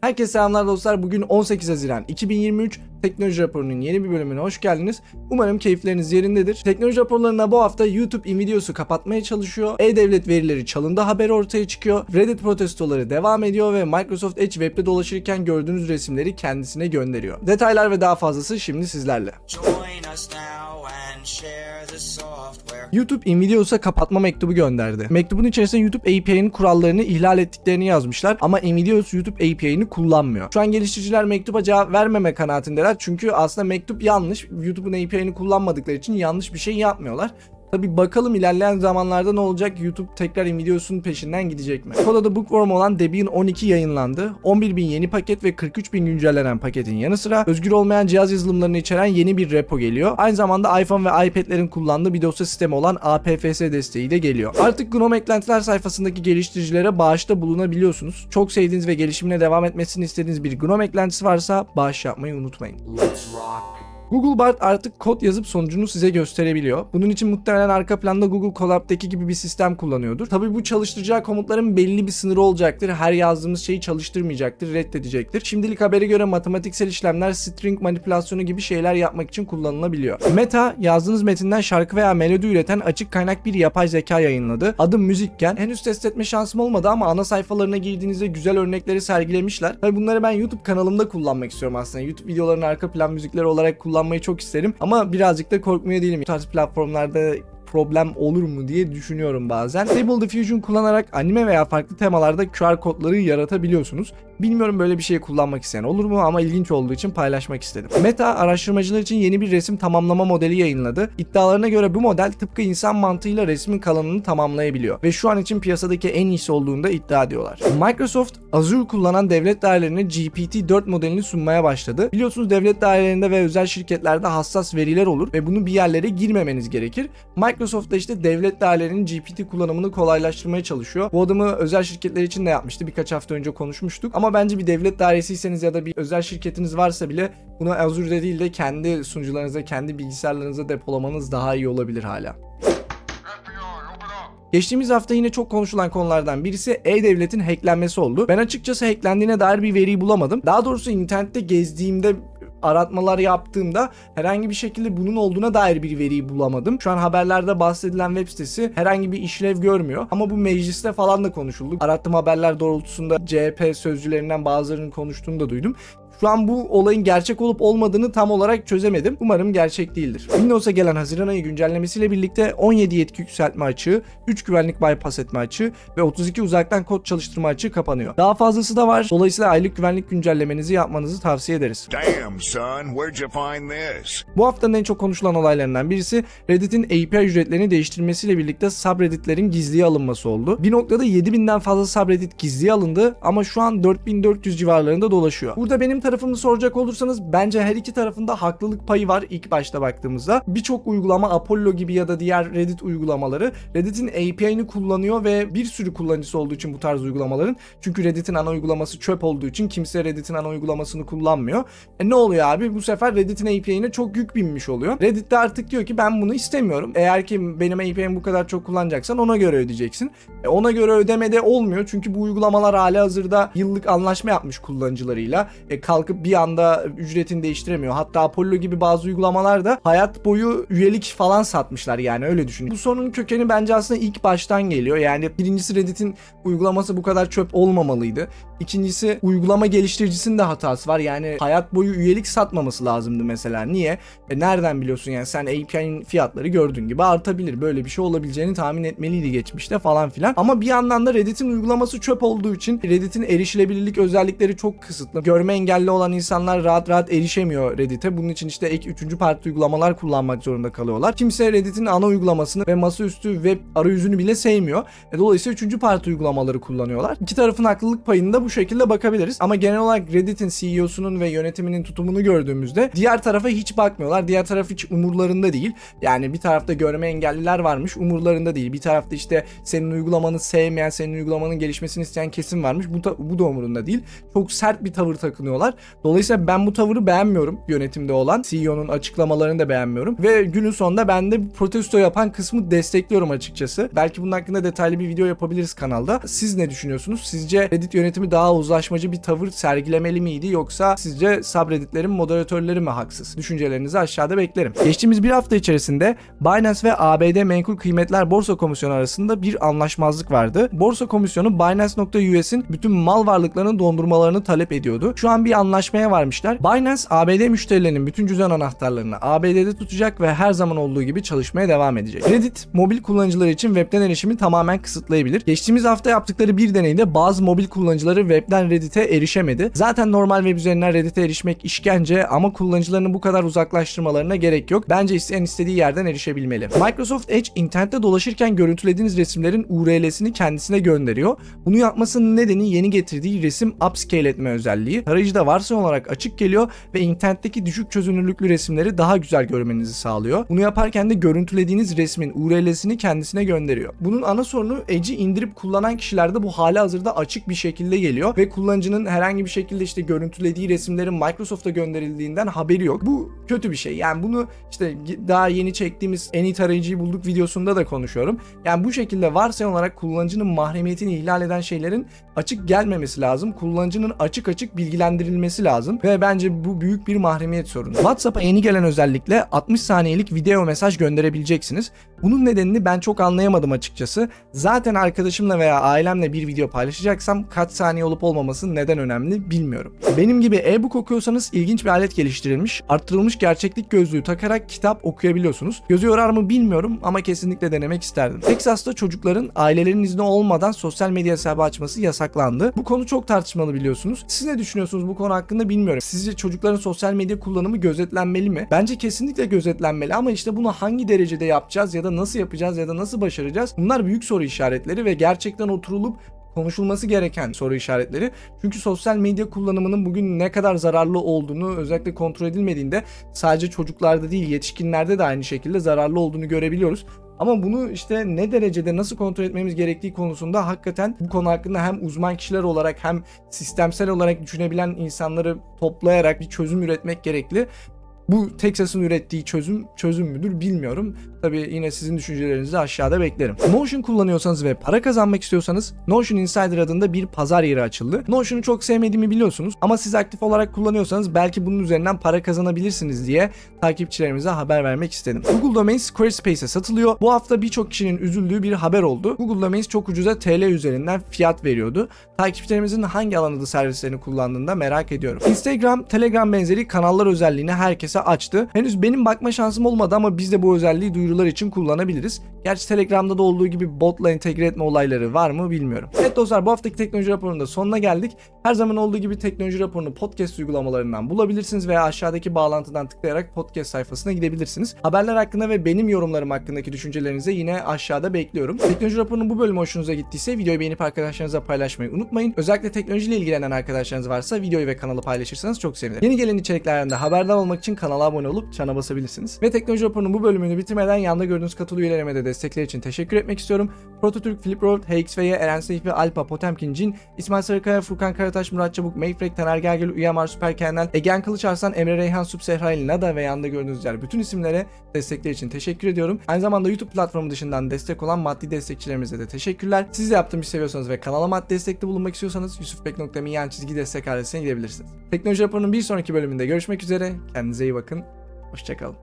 Herkese selamlar dostlar. Bugün 18 Haziran 2023 Teknoloji Raporu'nun yeni bir bölümüne hoş geldiniz. Umarım keyifleriniz yerindedir. Teknoloji raporlarına bu hafta YouTube invideosu kapatmaya çalışıyor. E-Devlet verileri çalındı haberi ortaya çıkıyor. Reddit protestoları devam ediyor ve Microsoft Edge web'de dolaşırken gördüğünüz resimleri kendisine gönderiyor. Detaylar ve daha fazlası şimdi sizlerle. Join us now YouTube Nvidios'a kapatma mektubu gönderdi. Mektubun içerisinde YouTube API'nin kurallarını ihlal ettiklerini yazmışlar ama Nvidios YouTube API'ni kullanmıyor. Şu an geliştiriciler mektuba cevap vermeme kanaatindeler çünkü aslında mektup yanlış. YouTube'un API'ni kullanmadıkları için yanlış bir şey yapmıyorlar. Tabi bakalım ilerleyen zamanlarda ne olacak? YouTube tekrar Nvidios'un peşinden gidecek mi? Kodada Bookworm olan Debian 12 yayınlandı. 11.000 yeni paket ve 43.000 güncellenen paketin yanı sıra özgür olmayan cihaz yazılımlarını içeren yeni bir repo geliyor. Aynı zamanda iPhone ve iPad'lerin kullandığı bir dosya sistemi olan APFS desteği de geliyor. Artık GNOME eklentiler sayfasındaki geliştiricilere bağışta bulunabiliyorsunuz. Çok sevdiğiniz ve gelişimine devam etmesini istediğiniz bir GNOME eklentisi varsa bağış yapmayı unutmayın. Google Bard artık kod yazıp sonucunu size gösterebiliyor. Bunun için muhtemelen arka planda Google Colab'daki gibi bir sistem kullanıyordur. Tabii bu çalıştıracağı komutların belli bir sınırı olacaktır. Her yazdığımız şeyi çalıştırmayacaktır, reddedecektir. Şimdilik habere göre matematiksel işlemler, string manipülasyonu gibi şeyler yapmak için kullanılabiliyor. Meta, yazdığınız metinden şarkı veya melodi üreten açık kaynak bir yapay zeka yayınladı. Adı Müzikken. Henüz test etme şansım olmadı ama ana sayfalarına girdiğinizde güzel örnekleri sergilemişler. Tabii bunları ben YouTube kanalımda kullanmak istiyorum aslında. YouTube videolarının arka plan müzikleri olarak kullanmayı çok isterim. Ama birazcık da korkmuyor değilim. Bu tarz platformlarda problem olur mu diye düşünüyorum bazen. Stable Diffusion kullanarak anime veya farklı temalarda QR kodları yaratabiliyorsunuz. Bilmiyorum böyle bir şey kullanmak isteyen olur mu ama ilginç olduğu için paylaşmak istedim. Meta araştırmacılar için yeni bir resim tamamlama modeli yayınladı. İddialarına göre bu model tıpkı insan mantığıyla resmin kalanını tamamlayabiliyor ve şu an için piyasadaki en iyisi olduğunu da iddia ediyorlar. Microsoft Azure kullanan devlet dairelerine GPT-4 modelini sunmaya başladı. Biliyorsunuz devlet dairelerinde ve özel şirketlerde hassas veriler olur ve bunu bir yerlere girmemeniz gerekir. Microsoft da işte devlet dairelerinin GPT kullanımını kolaylaştırmaya çalışıyor. Bu adımı özel şirketler için de yapmıştı. Birkaç hafta önce konuşmuştuk. Ama bence bir devlet dairesiyseniz ya da bir özel şirketiniz varsa bile bunu Azure'de değil de kendi sunucularınıza, kendi bilgisayarlarınıza depolamanız daha iyi olabilir hala. Geçtiğimiz hafta yine çok konuşulan konulardan birisi E-Devlet'in hacklenmesi oldu. Ben açıkçası hacklendiğine dair bir veriyi bulamadım. Daha doğrusu internette gezdiğimde aratmalar yaptığımda herhangi bir şekilde bunun olduğuna dair bir veriyi bulamadım. Şu an haberlerde bahsedilen web sitesi herhangi bir işlev görmüyor. Ama bu mecliste falan da konuşuldu. Arattığım haberler doğrultusunda CHP sözcülerinden bazılarının konuştuğunu da duydum. Şu an bu olayın gerçek olup olmadığını tam olarak çözemedim. Umarım gerçek değildir. Windows'a gelen Haziran ayı güncellemesiyle birlikte 17 yetki yükseltme açığı, 3 güvenlik bypass etme açığı ve 32 uzaktan kod çalıştırma açığı kapanıyor. Daha fazlası da var. Dolayısıyla aylık güvenlik güncellemenizi yapmanızı tavsiye ederiz. Damn, son, where'd you find this? Bu haftanın en çok konuşulan olaylarından birisi Reddit'in API ücretlerini değiştirmesiyle birlikte subredditlerin gizliye alınması oldu. Bir noktada 7000'den fazla subreddit gizliye alındı ama şu an 4400 civarlarında dolaşıyor. Burada benim tarafımı soracak olursanız bence her iki tarafında haklılık payı var ilk başta baktığımızda. Birçok uygulama Apollo gibi ya da diğer Reddit uygulamaları Reddit'in API'ni kullanıyor ve bir sürü kullanıcısı olduğu için bu tarz uygulamaların çünkü Reddit'in ana uygulaması çöp olduğu için kimse Reddit'in ana uygulamasını kullanmıyor. E ne oluyor abi? Bu sefer Reddit'in API'ine çok yük binmiş oluyor. Reddit de artık diyor ki ben bunu istemiyorum. Eğer ki benim API'mi bu kadar çok kullanacaksan ona göre ödeyeceksin. E ona göre ödemede olmuyor çünkü bu uygulamalar hali hazırda yıllık anlaşma yapmış kullanıcılarıyla. E kalkıp bir anda ücretini değiştiremiyor. Hatta Apollo gibi bazı uygulamalar da hayat boyu üyelik falan satmışlar yani öyle düşünün. Bu sorunun kökeni bence aslında ilk baştan geliyor. Yani birincisi Reddit'in uygulaması bu kadar çöp olmamalıydı. İkincisi uygulama geliştiricisinin de hatası var. Yani hayat boyu üyelik satmaması lazımdı mesela. Niye? E nereden biliyorsun yani sen API'nin fiyatları gördüğün gibi artabilir. Böyle bir şey olabileceğini tahmin etmeliydi geçmişte falan filan. Ama bir yandan da Reddit'in uygulaması çöp olduğu için Reddit'in erişilebilirlik özellikleri çok kısıtlı. Görme engelli olan insanlar rahat rahat erişemiyor Reddit'e. Bunun için işte ek üçüncü parti uygulamalar kullanmak zorunda kalıyorlar. Kimse Reddit'in ana uygulamasını ve masaüstü web arayüzünü bile sevmiyor. E, dolayısıyla üçüncü parti uygulamaları kullanıyorlar. İki tarafın haklılık payını da bu şekilde bakabiliriz. Ama genel olarak Reddit'in CEO'sunun ve yönetiminin tutumunu gördüğümüzde diğer tarafa hiç bakmıyorlar. Diğer taraf hiç umurlarında değil. Yani bir tarafta görme engelliler varmış umurlarında değil. Bir tarafta işte senin uygulamanı sevmeyen, senin uygulamanın gelişmesini isteyen kesim varmış. Bu, bu da umurunda değil. Çok sert bir tavır takınıyorlar. Dolayısıyla ben bu tavırı beğenmiyorum yönetimde olan. CEO'nun açıklamalarını da beğenmiyorum. Ve günün sonunda ben de protesto yapan kısmı destekliyorum açıkçası. Belki bunun hakkında detaylı bir video yapabiliriz kanalda. Siz ne düşünüyorsunuz? Sizce Reddit yönetimi daha uzlaşmacı bir tavır sergilemeli miydi yoksa sizce subredditlerin moderatörleri mi haksız? Düşüncelerinizi aşağıda beklerim. Geçtiğimiz bir hafta içerisinde Binance ve ABD Menkul Kıymetler Borsa Komisyonu arasında bir anlaşmazlık vardı. Borsa Komisyonu Binance.us'in bütün mal varlıklarının dondurmalarını talep ediyordu. Şu an bir anlaşmaya varmışlar. Binance ABD müşterilerinin bütün cüzdan anahtarlarını ABD'de tutacak ve her zaman olduğu gibi çalışmaya devam edecek. Reddit mobil kullanıcıları için webten erişimi tamamen kısıtlayabilir. Geçtiğimiz hafta yaptıkları bir deneyde bazı mobil kullanıcıları webten Reddit'e erişemedi. Zaten normal web üzerinden Reddit'e erişmek işkence ama kullanıcılarını bu kadar uzaklaştırmalarına gerek yok. Bence isteyen istediği yerden erişebilmeli. Microsoft Edge internette dolaşırken görüntülediğiniz resimlerin URL'sini kendisine gönderiyor. Bunu yapmasının nedeni yeni getirdiği resim upscale etme özelliği. Tarayıcıda varsayım olarak açık geliyor ve internetteki düşük çözünürlüklü resimleri daha güzel görmenizi sağlıyor. Bunu yaparken de görüntülediğiniz resmin URL'sini kendisine gönderiyor. Bunun ana sorunu Edge'i indirip kullanan kişilerde bu hali hazırda açık bir şekilde geliyor ve kullanıcının herhangi bir şekilde işte görüntülediği resimlerin Microsoft'a gönderildiğinden haberi yok. Bu kötü bir şey. Yani bunu işte daha yeni çektiğimiz en iyi tarayıcıyı bulduk videosunda da konuşuyorum. Yani bu şekilde varsayım olarak kullanıcının mahremiyetini ihlal eden şeylerin açık gelmemesi lazım. Kullanıcının açık açık bilgilendirilmesi lazım ve bence bu büyük bir mahremiyet sorunu. WhatsApp'a yeni gelen özellikle 60 saniyelik video mesaj gönderebileceksiniz. Bunun nedenini ben çok anlayamadım açıkçası. Zaten arkadaşımla veya ailemle bir video paylaşacaksam kaç saniye olup olmaması neden önemli bilmiyorum. Benim gibi e-book okuyorsanız ilginç bir alet geliştirilmiş. Arttırılmış gerçeklik gözlüğü takarak kitap okuyabiliyorsunuz. Gözü yorar mı bilmiyorum ama kesinlikle denemek isterdim. Texas'ta çocukların ailelerin izni olmadan sosyal medya hesabı açması yasaklandı. Bu konu çok tartışmalı biliyorsunuz. Siz ne düşünüyorsunuz bu konu hakkında bilmiyorum. Sizce çocukların sosyal medya kullanımı gözetlenmeli mi? Bence kesinlikle gözetlenmeli ama işte bunu hangi derecede yapacağız ya da nasıl yapacağız ya da nasıl başaracağız? Bunlar büyük soru işaretleri ve gerçekten oturulup konuşulması gereken soru işaretleri. Çünkü sosyal medya kullanımının bugün ne kadar zararlı olduğunu özellikle kontrol edilmediğinde sadece çocuklarda değil yetişkinlerde de aynı şekilde zararlı olduğunu görebiliyoruz. Ama bunu işte ne derecede nasıl kontrol etmemiz gerektiği konusunda hakikaten bu konu hakkında hem uzman kişiler olarak hem sistemsel olarak düşünebilen insanları toplayarak bir çözüm üretmek gerekli. Bu Texas'ın ürettiği çözüm çözüm müdür bilmiyorum. Tabii yine sizin düşüncelerinizi aşağıda beklerim. Notion kullanıyorsanız ve para kazanmak istiyorsanız Notion Insider adında bir pazar yeri açıldı. Notion'u çok sevmediğimi biliyorsunuz ama siz aktif olarak kullanıyorsanız belki bunun üzerinden para kazanabilirsiniz diye takipçilerimize haber vermek istedim. Google Domains Squarespace'e satılıyor. Bu hafta birçok kişinin üzüldüğü bir haber oldu. Google Domains çok ucuza TL üzerinden fiyat veriyordu. Takipçilerimizin hangi alanda servislerini kullandığını da merak ediyorum. Instagram, Telegram benzeri kanallar özelliğini herkese açtı. Henüz benim bakma şansım olmadı ama biz de bu özelliği duyurular için kullanabiliriz. Gerçi Telegram'da da olduğu gibi botla entegre etme olayları var mı bilmiyorum. Evet dostlar bu haftaki teknoloji raporunda sonuna geldik. Her zaman olduğu gibi teknoloji raporunu podcast uygulamalarından bulabilirsiniz veya aşağıdaki bağlantıdan tıklayarak podcast sayfasına gidebilirsiniz. Haberler hakkında ve benim yorumlarım hakkındaki düşüncelerinizi yine aşağıda bekliyorum. Teknoloji raporunun bu bölümü hoşunuza gittiyse videoyu beğenip arkadaşlarınıza paylaşmayı unutmayın. Özellikle teknolojiyle ilgilenen arkadaşlarınız varsa videoyu ve kanalı paylaşırsanız çok sevinirim. Yeni gelen içeriklerden de haberdar olmak için kanala abone olup çana basabilirsiniz. Ve teknoloji raporunun bu bölümünü bitirmeden yanda gördüğünüz katıl üyelerime de destekler için teşekkür etmek istiyorum. Prototürk, Flip Road, HXV'ye, Eren Seyfi, Alpa, Potemkin, Cin, İsmail Sarıkaya, Furkan Karataş, Murat Çabuk, Mayfrek, Taner Gergel, Uyamar, Süper Kendal, Egen Kılıç Arslan, Emre Reyhan, Subsehrail, Nada ve yanda gördüğünüz yer bütün isimlere destekler için teşekkür ediyorum. Aynı zamanda YouTube platformu dışından destek olan maddi destekçilerimize de teşekkürler. Siz de yaptığım işi seviyorsanız ve kanala maddi destekte bulunmak istiyorsanız yusufbek.me yan çizgi destek adresine gidebilirsiniz. Teknoloji raporunun bir sonraki bölümünde görüşmek üzere. Kendinize iyi bakın. Hoşçakalın.